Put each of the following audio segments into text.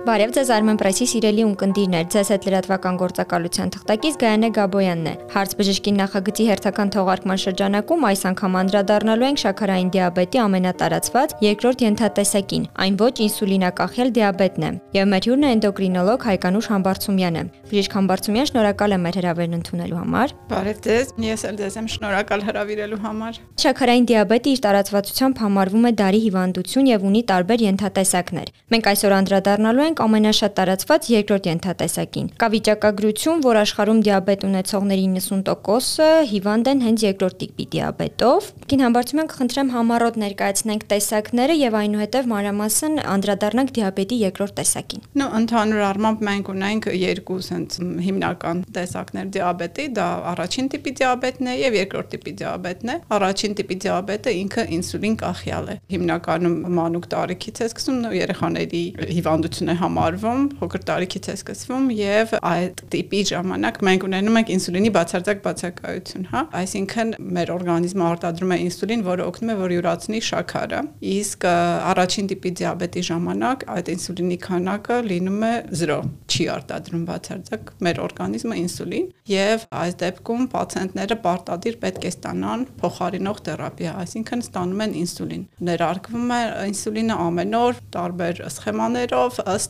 Բարև ձեզ Armen Press-ի սիրելի ունկնդիրներ։ Ձեզ հետ լրատվական գործակալության թղթակից Գայանե Գաբոյանն է։ Հարց բժշկի նախագծի հերթական թողարկման շրջանակում այս անգամ անդրադառնալու ենք շաքարային դիաբետի ամենատարածված երկրորդ ենթատեսակին, այն ոչ ինսուլինակախյալ դիաբետն է։ Եվ մեր հյուրն է էնդոկրինոլոգ Հայկանուշ Համբարձումյանը։ Բժիշկ Համբարձումյան, շնորհակալ եմ մեր հրավերն ընդունելու համար։ Բարև ձեզ։ Ես էլ ձեզ եմ շնորհակալ հրավիրելու համար։ Շաքարային դիաբետը իր տարածվածությամբ համարվում է դարի հիվանդություն եւ ունի տարբեր ենթատեսակներ։ Մենք այսօր անդրադառնալու ենք ամենաշատ տարածված երկրորդ ենթատեսակին։ Կա վիճակագրություն, որ աշխարհում դիաբետ ունեցողների 90%-ը հիվանդ են հենց երկրորդ տիպի դիաբետով։ Կին համբարձում ենք խնդրեմ համառոտ ներկայացնենք տեսակները եւ այնուհետեւ մանրամասն անդրադառնանք դիաբետի երկրորդ տեսակին։ Նո, ընդհանուր առմամբ մենք ունենք երկու sense հիմնական տեսակներ դիաբետի, դա առաջին տիպի դիաբետն է եւ երկրորդ տիպի դիաբետն է։ Առաջին տիպի դիաբետը ինքը ինսուլին կախյալ է։ Հիմնականում մանուկ տարիքից է սկսում երեխաների հիվանդություն է համարվում, փոքր տարիքից է սկսվում եւ այդ տիպի ժամանակ մենք ունենում ենք ինսուլինի բացարձակ բացակայություն, հա։ Այսինքն մեր օրգանիզմը արտադրում է ինսուլին, որը օգնում է որ յուրացնի շաքարը։ Իսկ առաջին տիպի դիաբետի ժամանակ այդ ինսուլինի քանակը լինում է 0, չի արտադրում բացարձակ մեր օրգանիզմը ինսուլին եւ այս դեպքում պացիենտները պարտադիր պետք է ստանան փոխարինող թերապիա, այսինքն ստանում են ինսուլին։ Ներարկվում է ինսուլինը ամեն օր տարբեր սխեմաներով ըստ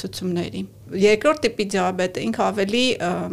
ցուցումների երկրորդ տիպի դիաբետը ինքը ավելի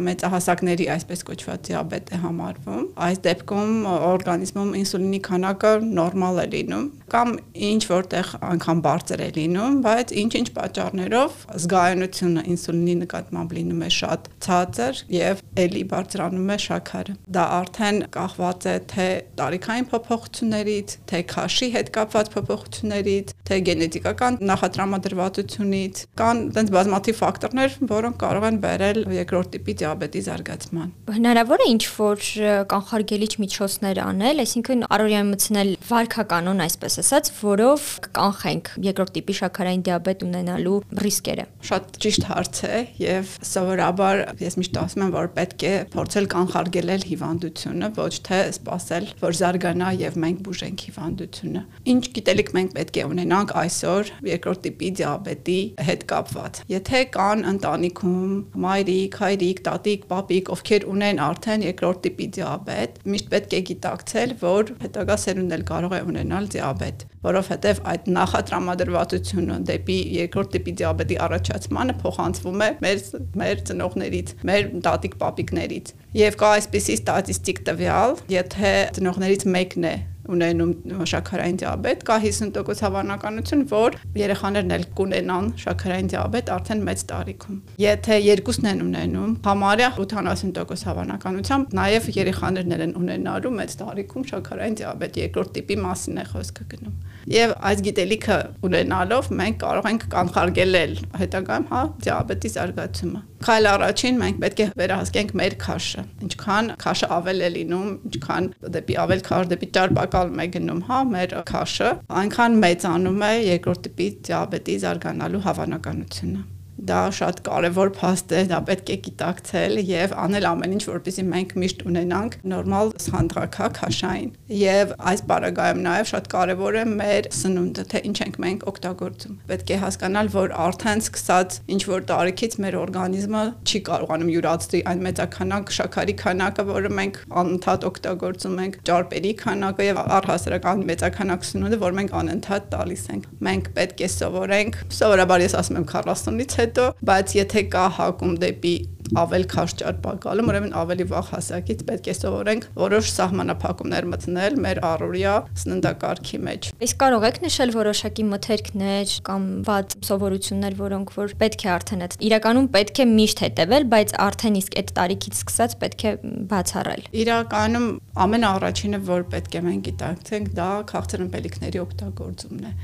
մեծահասակների այսպես կոչված դիաբետ է համարվում։ Այս դեպքում օրգանիզմում ինսուլինի քանակը նորմալ է լինում կամ ինչ որտեղ անգամ բարձր է լինում, բայց ինչ-ինչ պատճառներով զգայունությունը ինսուլինի նկատմամբ լինում է շատ ցածր եւ ելի բարձրանում է շաքարը։ Դա արդեն կախված է թե տարիքային փոփոխություններից, թե քաշի հետ կապված փոփոխություններից, թե գենետիկական նախատրամադրվածությունից, կան այդպես բազմաթիվ ֆակտոր ֆակտորներ, որոնք կարող են բերել երկրորդ տիպի դիաբետի զարգացման։ Հնարավոր է ինչ որ կանխարգելիչ միջոցներ անել, այսինքն առօրյան մտցնել վարքականոն, այսպես ասած, որով կանխենք երկրորդ տիպի շաքարային դիաբետ ունենալու ռիսկերը։ Շատ ճիշտ հարց է եւ սովորաբար ես միշտ ասում եմ, որ պետք է փորձել կանխարգելել հիվանդությունը, ոչ թե սпасել, որ զարգանա եւ մենք բուժենք հիվանդությունը։ Ինչ գիտելիք մենք պետք է ունենանք այսօր երկրորդ տիպի դիաբետի հետ կապված։ Եթե կան կան ընտանիքում մայրիկ, հայրիկ, տատիկ, պապիկ, ովքեր ունեն արդեն երկրորդ տիպի դիաբետ, միշտ պետք է գիտակցել, որ հետագա սերունդն էլ կարող է ունենալ դիաբետ, որովհետև այդ նախատրամադրվածությունը դեպի երկրորդ տիպի դիաբետի առաջացմանը փոխանցվում է մեր մեր ծնողներից, մեր տատիկ, պապիկներից։ Եվ կա այսպիսի ստատիստիկ տվյալ, եթե ծնողներից մեկն է ունենում շաքարային դիաբետ, կա 50% հավանականություն, որ երեխաներն էլ կունենան շաքարային դիաբետ արդեն մեծ տարիքում։ Եթե երկուսն են ունենում, համարյա 80% հավանականությամբ նաև երեխաներն են ունենալու մեծ տարիքում շաքարային դիաբետ երկրորդ տիպի մասին է խոսքը գնում։ Եվ այս գիտելիքը ունենալով մենք կարող ենք կանխարգելել հետագայում հա դիաբետի զարգացումը։ Քայլ առաջին մենք պետք է վերահսկենք մեր քաշը։ Ինչքան քաշը ավել է լինում, ինչքան դեպի ավել քաշ, դեպի ճարպակալում է գնում, հա, մեր քաշը, այնքան մեծանում է երկրորդ տիպի դիաբետի զարգանալու հավանականությունը դա շատ կարևոր փաստ է, դա պետք է գիտակցել եւ անել ամեն ինչ, որպեսզի մենք միշտ ունենանք նորմալ սանդղակակ հաշային։ Եվ այս բարագայում նաեւ շատ կարևոր է մեր սնունդը, թե ինչ ենք մենք օգտագործում։ Պետք է հասկանալ, որ արդեն սկսած ինչ որ տարիքից մեր օրգանիզմը չի կարողանում յուրացնել այն մեծականակ շաքարի քանակը, որը մենք անընդհատ օգտագործում ենք, ճարպերի քանակը եւ առհասարակ մեծականակ սնունդը, որ մենք անընդհատ տալիս ենք։ Մենք պետք է սովորենք, սովորաբար ես ասում եմ 40-ից հետո հետո, բայց եթե կա հակում դեպի ավել քաշ ճարպակալում, ուրեմն ավելի վաղ հասակից պետք է սովորենք որոշ սահմանափակումներ մտնել մեր առօրյա սննդակարգի մեջ։ Իսկ կարող եք նշել որոշակի մթերքներ կամ ված սովորություններ, որոնք որ պետք է արդեն այդ իրականում պետք է միշտ հետևել, բայց արդեն իսկ այդ տարիքից սկսած պետք է բացառել։ Իրականում ամենաառաջինը, որ պետք է մենք գիտակցենք, դա քաղցր ըմպելիքների օգտագործումն է։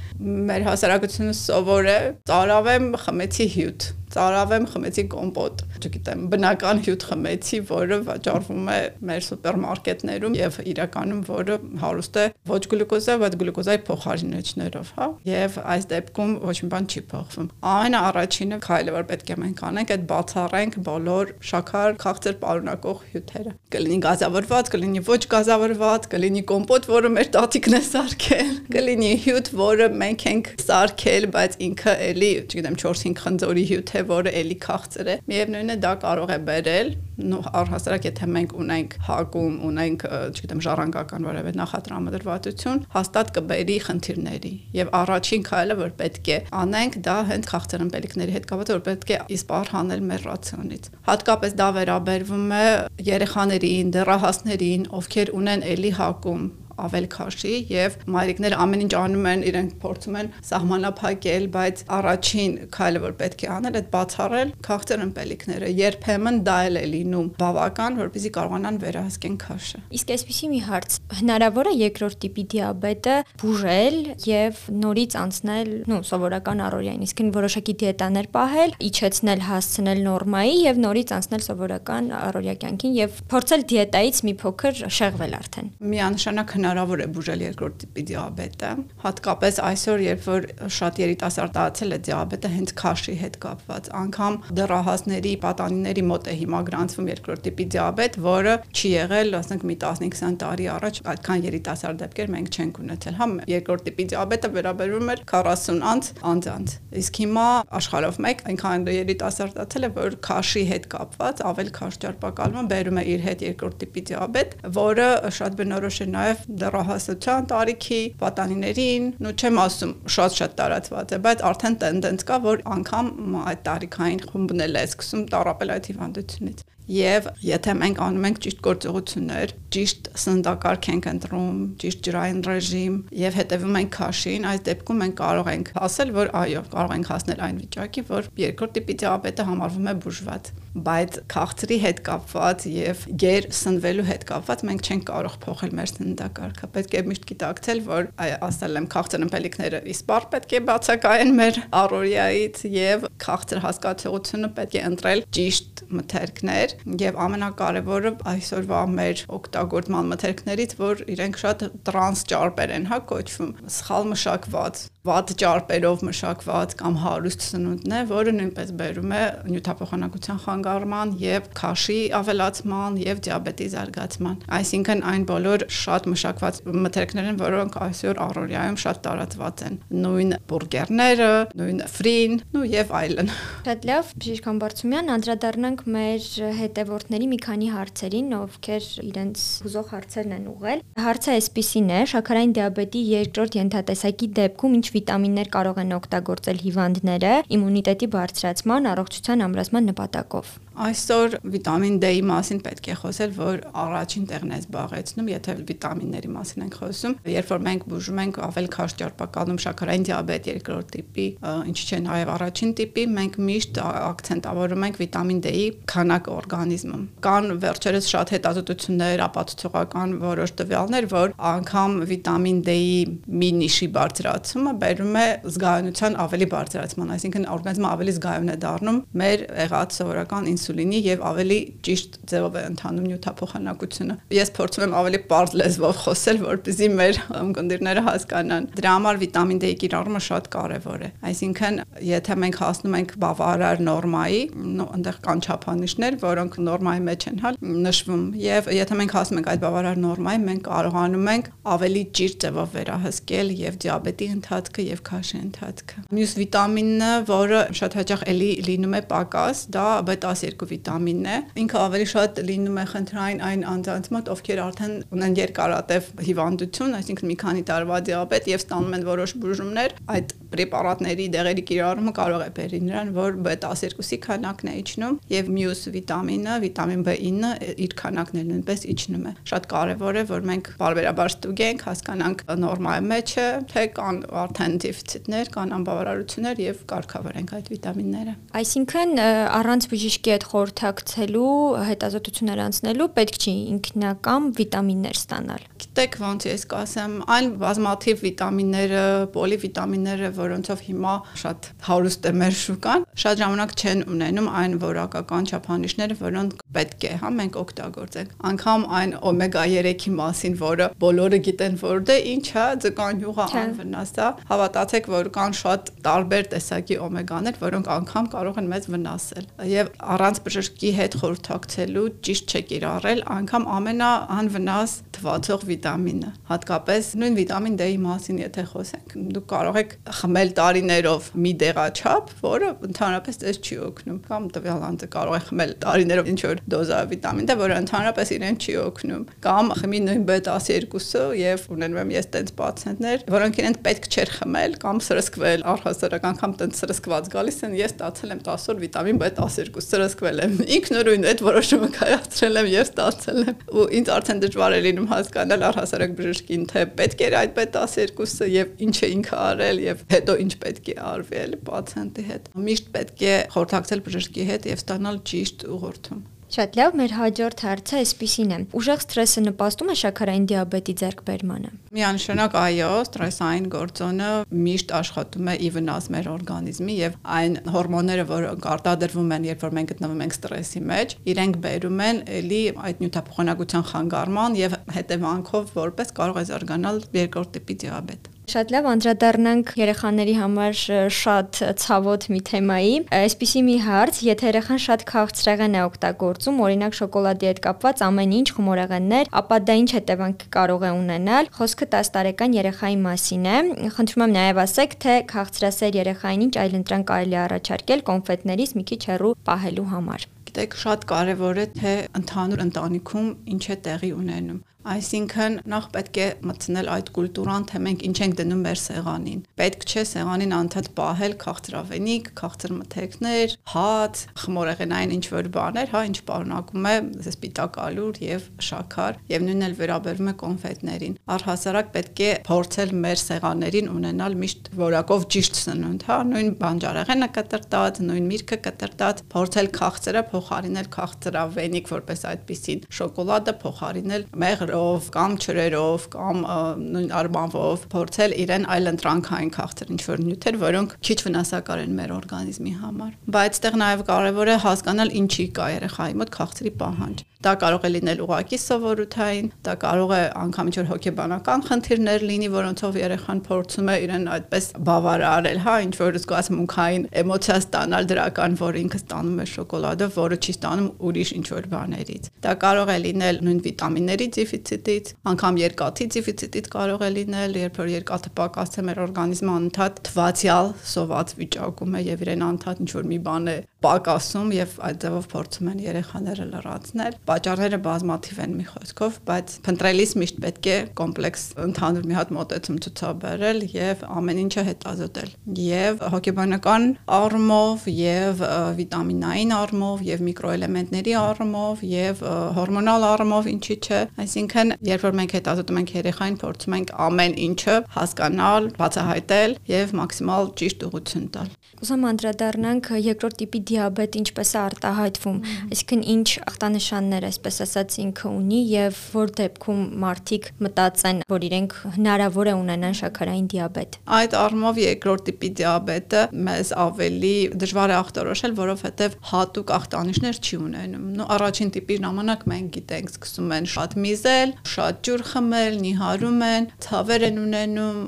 Մեր հասարակությունը սովոր է ծարավեմ խմեցի հյութ ծարավեմ խմեցի կոմպոտ։ չգիտեմ, բնական հյութ խմեցի, որը վաճառվում է մեր սուպերմարկետներում եւ իրականում որը հարուստ է ոչ գլյուկոզա, բայց գլյուկոզայի փոխարինիչներով, հա։ Եվ այս դեպքում ոչ մի բան չի փոխվում։ Ամենաառաջինը քայլը, որ պետք է մենք անենք, այդ բացառենք բոլոր շաքար, քաղցր պարունակող հյութերը։ Կլինի գազավորված, կլինի ոչ գազավորված, կլինի կոմպոտ, որը մեր տատիկն է սարքել, կլինի հյութ, որը մենք ենք սարքել, բայց ինքը էլի, չգիտեմ, 4-5 խնձորի հյութ է, որը էլի քաղցր է։ Միևնույնն է դա կարող է բերել առհասարակ եթե մենք ունենք հակում, ունենք, չգիտեմ, ժառանգական որևէ նախատրամադրվածություն, հաստատ կբերի խնդիրների։ Եվ առաջին քայլը, որ պետք է անենք, դա հենց քաղցրըմպելիքների հետ կապված, որ պետք է իսպար հանել մեր ռացիոնից։ Հատկապես դա վերաբերվում է երեխաներին, դեռահասներին, ովքեր ունեն էլի հակում ավել քաշի եւ մայրիկները ամեն ինչ անում են, իրենք փորձում են սահմանափակել, բայց առաջին քայլը որ պետք է անել, այդ բացառել քաղցր ըմպելիքները։ Երբեմն դա էլ է լինում բավական, որպեսզի կարողանան վերահսկեն քաշը։ Իսկ այսպեսի մի հարց, հնարավոր է երկրորդ տիպի դիաբետը բուժել եւ նորից անցնել, նո, սովորական առօրյային, իսկ որոշակի դիետաներ պահել, իջեցնել, հասցնել նորմայի եւ նորից անցնել սովորական առօրյա կյանքին եւ փորձել դիետայից մի փոքր շեղվել արդեն։ Միանշանակ հնարավոր է բուժել երկրորդ տիպի դիաբետը, հատկապես այսօր, երբ որ շատ երիտասարդացել է դիաբետը հենց քաշի հետ կապված, անգամ դեռահասների, պատանիների մոտ է հիմա գրանցվում երկրորդ տիպի դիաբետ, որը չի եղել, ասենք մի 15-20 տարի առաջ այդքան երիտասարդ դեպքեր մենք չենք ունեցել։ Հա երկրորդ տիպի դիաբետը վերաբերվում էր 40 անց անձանց։ Իսկ հիմա աշխարհով մեկ այնքան երիտասարդացել է, որ քաշի հետ կապված ավել քաշ ճարպակալումը բերում է իր հետ երկրորդ տիպի դիաբետ, որը շատ բնորոշ է նաև դեռահասության տարիքի պատանիներին, նո չեմ ասում շատ-շատ տարածված է, բայց արդեն տենդենց կա, որ անգամ այդ տարիքային խումբն էլ է սկսում տարապել այդ հիվանդությունից։ Եվ եթե մենք անում ենք ճիշտ գործողություններ, ճիշտ սննդակարգ ենք ընտրում, ճիշտ ջրային ռեժիմ եւ հետեւում ենք քաշին, այս դեպքում մենք կարող ենք ասել, որ այո, կարող ենք հասնել այն վիճակի, որ երկրորդ տիպի դիաբետը համարվում է բուժված, բայց քաղցրի հետ կապված եւ գեր սնվելու հետ կապված մենք չենք կարող փոխել մեր սննդակարգը։ Պետք է միշտ գիտակցել, որ ասել եմ քաղցր ըմպելիքները իսպար պետք է բացակայեն մեր առօրյայից եւ քաղցր հասկացողությունը պետք է ընտրել ճիշտ մթերքներ եւ ամենակարևորը այսօրվա մեր օգտագործման մթերքներից, որ իրենք շատ տրանս ճարպեր են, հա, կոչվում, սխալ մշակված վատ ճարպերով մշակված կամ հարուստ սնունդն է, որը նույնպես բերում է նյութափոխանակության խանգարման եւ քաշի ավելացման եւ դիաբետի զարգացման։ Այսինքն այն բոլոր շատ մշակված մթերքներ են, որոնք այսօր առօրյայում շատ տարածված են։ Նույն բուրգերները, նույն ֆրին, ու եւ այլն։ Շատ լավ, Բժիշկ Համբարձումյան, անդրադառնանք մեր հետևորդների մի քանի հարցերին, ովքեր իրենց հուզող հարցերն են ուղղել։ Հարցը այսպեսին է՝ շաքարային դիաբետի երկրորդ ենթատեսակի դեպքում ինչ վիտամիններ կարող են օգտագործել հիվանդները իմունիտետի բարձրացման, առողջության ամրացման նպատակով։ Այսօր վիտամին D-ի մասին պետք է խոսել, որ առաջին տեղն է զբաղեցնում, եթե վիտամինների մասին ենք խոսում։ Երբ որ մենք բուժում ենք ավել քաշ ճարպակալում շաքարային դիաբետ երկրորդ տիպի, ինչի՞ չէ նաև առաջին տիպի, մենք միշտ ակցենտավորում ենք վիտամին D-ի քանակը օրգանիզմում։ Կան վերջերս շատ հետազոտություններ, ապացուցողական որոշ տվյալներ, որ անգամ վիտամին D-ի մի նիշի բարձրացումը բերում է զգայունության ավելի բարձրացման, այսինքն օրգանիզմը ավելի զգայուն է դառնում մեր եղած սովորական ինսուլինի եւ ավելի ճիշտ ձևով է ընթանում նյութափոխանակությունը։ Ես փորձում եմ ավելի པարզ լեզվով խոսել, որպեսզի մեր ըմկնդիրները հասկանան։ Դրա համար վիտամին D-ի կիրառումը շատ կարեւոր է։ Այսինքն, եթե մենք հասնում ենք բավարար նորմայի, այնտեղ կան չափանիշներ, որոնք նորմայի մեջ են հա նշվում, եւ եթե մենք հասնում ենք այդ բավարար նորմայի, մենք կարողանում ենք ավելի ճիշտ ձևով վերահսկել եւ դիաբետի ընթացքը եւ քաշի ընթացքը։ Մյուս վիտամինը, որը շատ հաճախ էլի լինում է պակաս, դա B12 B12 վիտամինն է։ Ինքը ավելի շատ լինում է խնդրային այն անձանց մոտ, ովքեր արդեն ունեն երկարատև հիվանդություն, այսինքն մի քանի տարվա դիաբետ եւ ստանում են որոշ բուժումներ, այդ պրեպարատների դեղերի կիրառումը կարող է բերի նրան, որ B12-ի քանակն է իջնում եւ մյուս վիտամինը, վիտամին B9-ը իր քանակն էլ նույնպես իջնում է։ Շատ կարեւոր է, որ մենք բարբերաբար ստուգենք, հասկանանք նորմալ մեջ է, թե կան արդեն դեֆիցիտներ, կան անբավարարություններ եւ կարգավորենք այդ վիտամինները։ Այսինքն առանց բժիշկի հետ խորհրդակցելու, հետազոտություններ անցնելու պետք չի ինքնական վիտամիններ ստանալ։ Գիտեք ոնց ես կասեմ, այն բազմաթիվ վիտամինները, պոլիվիտամինները, որոնցով հիմա շատ հարուստ է մեր շուկան, շատ ժամանակ չեն ունենում այն որակական չափանիշները, որոնք պետք է, հա, մենք օգտագործենք։ Անկամ այն օմեգա 3-ի մասին, որը բոլորը գիտեն, որ դե ինչ է, ձկանյուղը անվնաս է, հավատացեք, որ կան շատ տարբեր տեսակի օմեգաներ, որոնք անգամ կարող են մեզ վնասել։ Եվ առանց բժշկի հետ խորհրդակցելու ճիշտ չէ կիրառել անգամ ամենաանվնաս թվացող վիտամինը։ Հատկապես նույն վիտամին D-ի մասին եթե խոսենք, դուք կարող եք խմել տարիներով մի դեղաչափ, որը ընդհանրապես ձեզ չի օգնում, կամ տվյալ անձը կարող է խմել տարիներով ինչ որ դոզա վիտամին D, որը ընդհանրապես իրեն չի օգնում, կամ խմի նույն B12-ը եւ ունենում եմ ես տենց պացիենտներ, որոնք իրենց պետք չէր խմել կամ սրսկվել, առհասարակ անգամ տենց սրսկված գալիս են, ես ստացել եմ 10 օր վիտամին B12 սրսկվել եմ։ Ինքնուրույն այդ որոշումը կայացրել եմ եւ ստացել եմ։ Ու ինձ արդեն դժվար է լինում հասկանալ առհասարակ բժշկին թե պետք էր այդ B12-ը եւ ինչ է ինքը արել եւ հետո ինչ պետք է արվել պացիենտի հետ։ Միշտ պետք է խորհրդակցել բժշկի հետ եւ ստանալ ճիշտ ուղղորդում։ Շատ լավ, մեր հաջորդ հարցը այսպեսին է. Ուժեղ սթրեսը նպաստում է շաքարային դիաբետի ձեռքբերմանը։ Միանշանակ այո, սթրեսային գործոնը միշտ աշխատում է ի վնաս մեր օրգանիզմի եւ այն հորմոնները, որոնք արտադրվում են, երբ որ մենք գտնվում ենք սթրեսի մեջ, իրենք բերում են էլի այդ նյութափոխանակության խանգարման եւ հետևանքով որպես կարող է զարգանալ երկրորդ տիպի դիաբետ։ Շատ լավ անդրադառնանք երեխաների համար շատ ցավոտ մի թեմայի։ Այսպիսի մի հարց, եթե երեխան շատ քաղցրեղեն է օգտագործում, օրինակ շոկոլադի հետ կապված ամեն ինչ խմորեղեններ, ապա դա ինչ հետևանք կարող է ունենալ։ Խոսքը 10 տարեկան երեխայի մասին է։ Խնդրում եմ նաև ասեք, թե քաղցրասեր երեխային ինչ այլընտրանք կարելի առաջարկել կոնֆետներից մի քիչ հեռու պահելու համար գիտեք, շատ կարևոր է թե ընդհանուր ընտանիքում ինչ է տեղի ունենում։ Այսինքն նախ պետք է մտցնել այդ կուլտուրան, թե մենք ինչ ենք դնում մեր սեղանին։ Պետք չէ սեղանին անդադ պահել քաղցրավենիք, քաղցրմթերքներ, հաց, խմորեղենային ինչ որ բաներ, հա, ինչ պարունակում է սպիտակ ալուր եւ շաքար, եւ նույնն էլ վերաբերվում է կոնֆետներին։ Առհասարակ պետք է փորձել մեր սեղաններին ունենալ միշտ որակով ճիշտ սնունդ, հա, նույն բանջարեղենը կտրտած, նույն միրգը կտրտած, փորձել քաղցրը փոխարինել քաղցրավենիք որպես այդպեսին, շոկոլադը փոխարինել մեղր ջրով կամ ջրերով կամ նույն արբանվով փորձել իրեն այլ ընտրանքային քաղցր ինչ որ նյութեր, որոնք քիչ վնասակար են մեր օրգանիզմի համար։ Բայց այդտեղ նաև կարևոր է հասկանալ ինչի կա երեխայի մոտ քաղցրի պահանջ։ Դա կարող է լինել ուղակի սովորութային, դա կարող է անգամ ինչ-որ հոգեբանական խնդիրներ լինի, որոնցով երեխան փորձում է իրեն այդպես բավարարել, հա, ինչ որ զգաց մունքային էմոցիա ստանալ դրական, որ ինքը ստանում է շոկոլադը, որը չի ստանում ուրիշ ինչ-որ բաներից։ Դա կարող է լինել նույն վիտամինների դեֆիցիտից, անգամ երկաթի դեֆիցիտից կարող է լինել, երբ որ երկաթը պակաս է մեր օրգանիզմը անընդհատ թվացial սոված վիճակում է եւ իրեն անընդհատ ինչ-որ մի բան է պակասում եւ այդ ձևով փորձում են երեխաները լրացնել պատճառները բազմաթիվ են մի խոսքով, բայց փնտրելիս միշտ պետք է կոմպլեքս ընդհանուր մի հատ մոտեցում ցուցաբերել եւ ամեն ինչը հետազոտել։ Եվ հոգեբանական առումով եւ վիտամինային առումով եւ միկրոէլեմենտների առումով եւ հորմոնալ առումով ինչի՞ չէ, այսինքն երբ որ մենք հետազոտում ենք երեխային, փորձում ենք ամեն ինչը հասկանալ, բացահայտել եւ մաքսիմալ ճիշտ ուղղություն տալ։ Կուզեմ անդրադառնանք երկրորդ տիպի դիաբետ ինչպես է արտահայտվում, այսինքն ինչ ախտանշաններ այսպես ասած, ինքը ունի եւ որ դեպքում մարդիկ մտածեն, որ իրենք հնարավոր է ունենան շաքարային դիաբետ։ Այդ առումով երկրորդ տիպի դիաբետը մեզ ավելի դժվար է ախտորոշել, որովհետեւ հատուկ ախտանիշներ չի ունենում։ Նո առաջին տիպի ժամանակ մենք գիտենք, սկսում են շատ միզել, շատ ջուր խմել, նիհարում են, ցավեր են ունենում,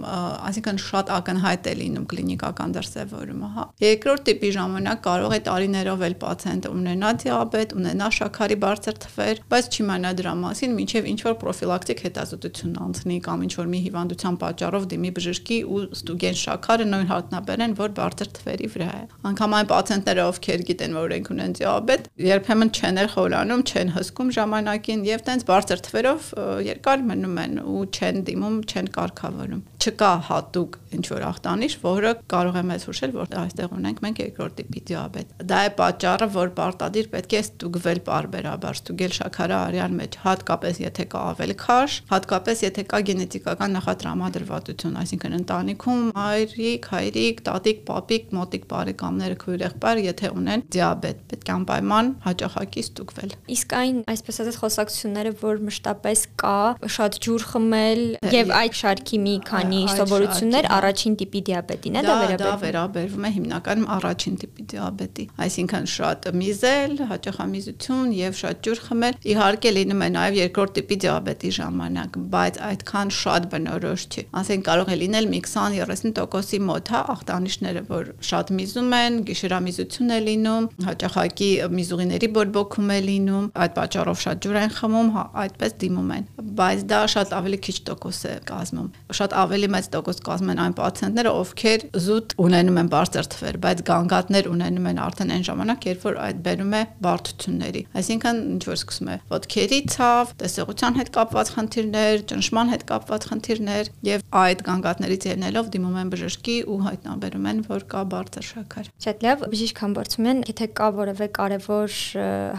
այսինքն շատ ակնհայտ է լինում կլինիկական դրսևորումը, հա։ Երկրորդ տիպի ժամանակ կարող է տարիներով էլ պացիենտը ունենա դիաբետ, ունենա շաքարի բարձր թվեր, բայց չիմանա դրա մասին, ինչեւ ինչ որ պրոֆիլակտիկ հետազոտություն անցնի կամ ինչ որ մի հիվանդության պատճառով դիմի բժշկի ու ստուգեն շաքարը նույն հատնաբերեն, որ բարձր թվերի վրա է։ Անկամ այն պացիենտները, ովքեր գիտեն, որ իրենք ունեն դիաբետ, երբեմն չեն էլ խորանում, չեն հսկում ժամանակին եւ տենց բարձր թվերով երկար մնում են ու չեն դիմում, չեն կարգավորում։ Չկա հատուկ ինչ որ ախտանիշ, որը կարող է մեզ հուշել, որ այստեղ ունենք մենք երկրորդ տիպի դիաբետ։ Դա է պատճառը, որ պարտադիր պետք է ստուգվել բարբերաբար, ստուգել շաքարը արյան մեջ, հատկապես եթե կա ավելի քաշ, հատկապես եթե կա գենետիկական նախատրամադրվածություն, այսինքն ընտանիքում մայրիկ, հայրիկ, տատիկ, պապիկ, մոտիկ բարեկամները քույրեղբայր, եթե ունեն դիաբետ, պետք է անպայման հաճախակի ստուգվել։ Իսկ այն, այսպես ասած, խոսակցությունները, որ մշտապես կա շատ ջուր խմել եւ այդ շարքի մի քանի սովորություններ առաջին տիպի դիաբետին է դա վերաբերվում։ Դա վերաբերվում է հիմնականում առաջին տիպի դիաբետի, այսինքն շատ միզել, հաճախամիզություն եւ շատ ջուր խմել։ Իհարկե լինում է նաեւ երկրորդ տիպի դիաբետի ժամանակ, բայց այդքան շատ բնորոշ չի։ Ասենք կարող է լինել մի 20-30%-ի մոտ, հա, ախտանիշները, որ շատ միզում են, գիշերամիզություն է լինում, հաճախակի միզուղիների բորբոքում է լինում, այդ պատճառով շատ ջուր են խմում, հա, այդպես դիմում են։ Բայց դա շատ ավելի քիչ տոկոս է կազմում։ Շատ ավելի մեծ տոկոս կազմում են այն պացիենտները, ովքեր զուտ ունենում են բարձր թվեր, բայց գանգատներ ունենում են արդեն այն ժամանակ, երբ որ այդ բերում է բարդությունների։ Այսինքն ինչ որ սկսում է ոտքերի ցավ, տեսողության հետ կապված խնդիրներ, ճնշման հետ կապված խնդիրներ եւ այդ գանգատներից ելնելով դիմում են բժշկի ու հայտնաբերում են, որ կա բարձր շաքար։ Շատ լավ, բժիշկ Համբարձումյան, եթե կա որևէ կարևոր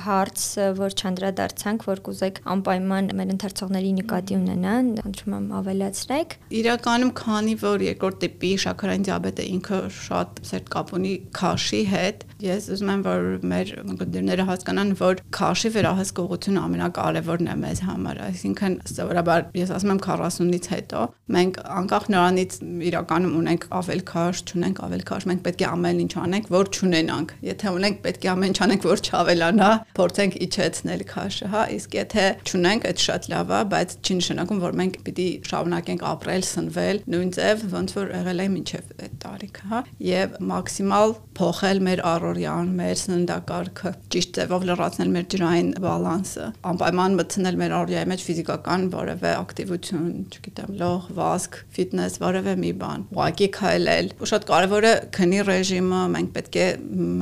հարց, որ չանդրադարձանք, որ կուզեք անպայման մեր ընթերցողների նկատի ունենան, խնդրում եմ ավելացրեք։ Իրականում քանի որ երկրորդ տիպի շաքարային դիաբետը ինքը շատ սերտ կապ ունի քաշի հետ, ես ուզում եմ որ մեր գնդիրները հասկանան, որ քաշի վերահսկողությունը ամենակարևորն է մեզ համար, այսինքն սովորաբար ես ասում եմ 40-ից հետո մենք անկախ նրանից իրականում ունենք ավել քաշ, չունենք ավել քաշ, մենք պետք է ամեն ինչ անենք, որ չունենանք։ Եթե ունենք, պետք է ամեն ինչ անենք, որ չավելանա, փորձենք իջեցնել քաշը, հա, իսկ եթե չունենք, այդ շատ լավ է, բայց չի նշանակում, որ մենք պիտի շարունակենք ապրել, սնվել նույն ձև, ոնց որ եղել է մինչև այդ տարիքը, հա, եւ մաքսիմալ փոխել մեր առօրյան, մեր սննդակարգը, ճիշտ ձևով լրացնել մեր ջրային բալանսը, անպայման մտցնել մեր առօրյայի մեջ ֆիզիկական որևէ ակտիվություն, չգիտեմ, լող, վազք, ֆիթնես, որևէ մի բան, ուղակի քայլել։ Ու շատ կարևոր է քնի ռեժիմը, մենք պետք է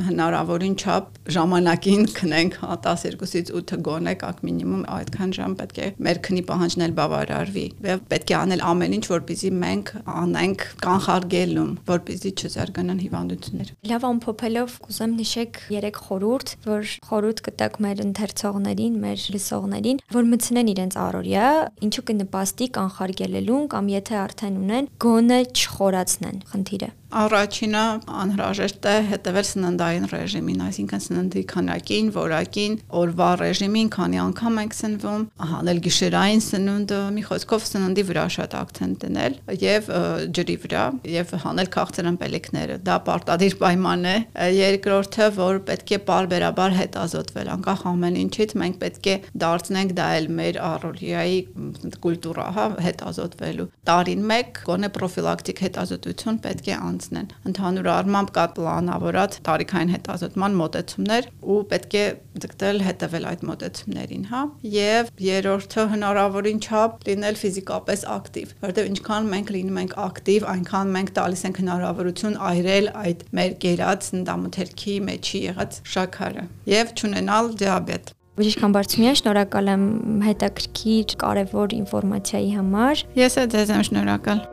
հնարավորին չափ ժամանակին քնենք, հա 12-ից 8 գոնե կակ մինիմում այդքան ժամ պետք է մեր քնի պահանջն էլ բավարարվի։ Եվ պետք է անել ամեն ինչ, որպեսզի մենք անենք կանխարգելում, որպեսզի չզարգանան հիվանդություններ։ Լավ ամփոփելով կուզեմ նշեք 3 խորհուրդ, որ խորհուրդ կտակ մեր ընթերցողներին, մեր լսողներին, որ մտցնեն իրենց առօրյա, ինչու կնպաստի կանխարգելելուն կամ եթե արդեն ունեն, գոնե չխորացնեն խնդիրը։ Առաջինը անհրաժեշտ է հետևել սննդային ռեժիմին, այսինքն սննդի քանակին, որակին, օրվա ռեժիմին, քանի անգամ ենք սնվում, հանել գիշերային սնունդը, մի խոսքով սննդի վրա շատ ակցենտ դնել եւ ջրի վրա եւ հանել քաղցր ըմպելիքները։ Դա պարտադիր պայման է։ Երկրորդը, որ պետք է բարբերաբար հետազոտվել, անկախ ամեն ինչից մենք պետք է դարձնենք դա էլ մեր առօրյայի կուլտուրա, հա, հետազոտվելու։ Տարին 1 գոնե պրոֆիլակտիկ հետազոտություն պետք է անց անցնեն։ Ընդհանուր առմամբ կա պլանավորած տարիքային հետազոտման մոտեցումներ ու պետք է ձգտել հետևել այդ մոտեցումներին, հա։ Եվ երրորդը հնարավորին չափ լինել ֆիզիկապես ակտիվ, որովհետև ինչքան մենք լինում ենք ակտիվ, այնքան մենք տալիս ենք հնարավորություն այրել այդ մեր գերած ընդամթերքի մեջի եղած շաքարը եւ ճանենալ դիաբետ։ Բժիշկ Համբարձումյան, շնորհակալ եմ հետաքրքիր կարևոր ինֆորմացիայի համար։ Ես էլ ձեզ եմ շնորհակալ։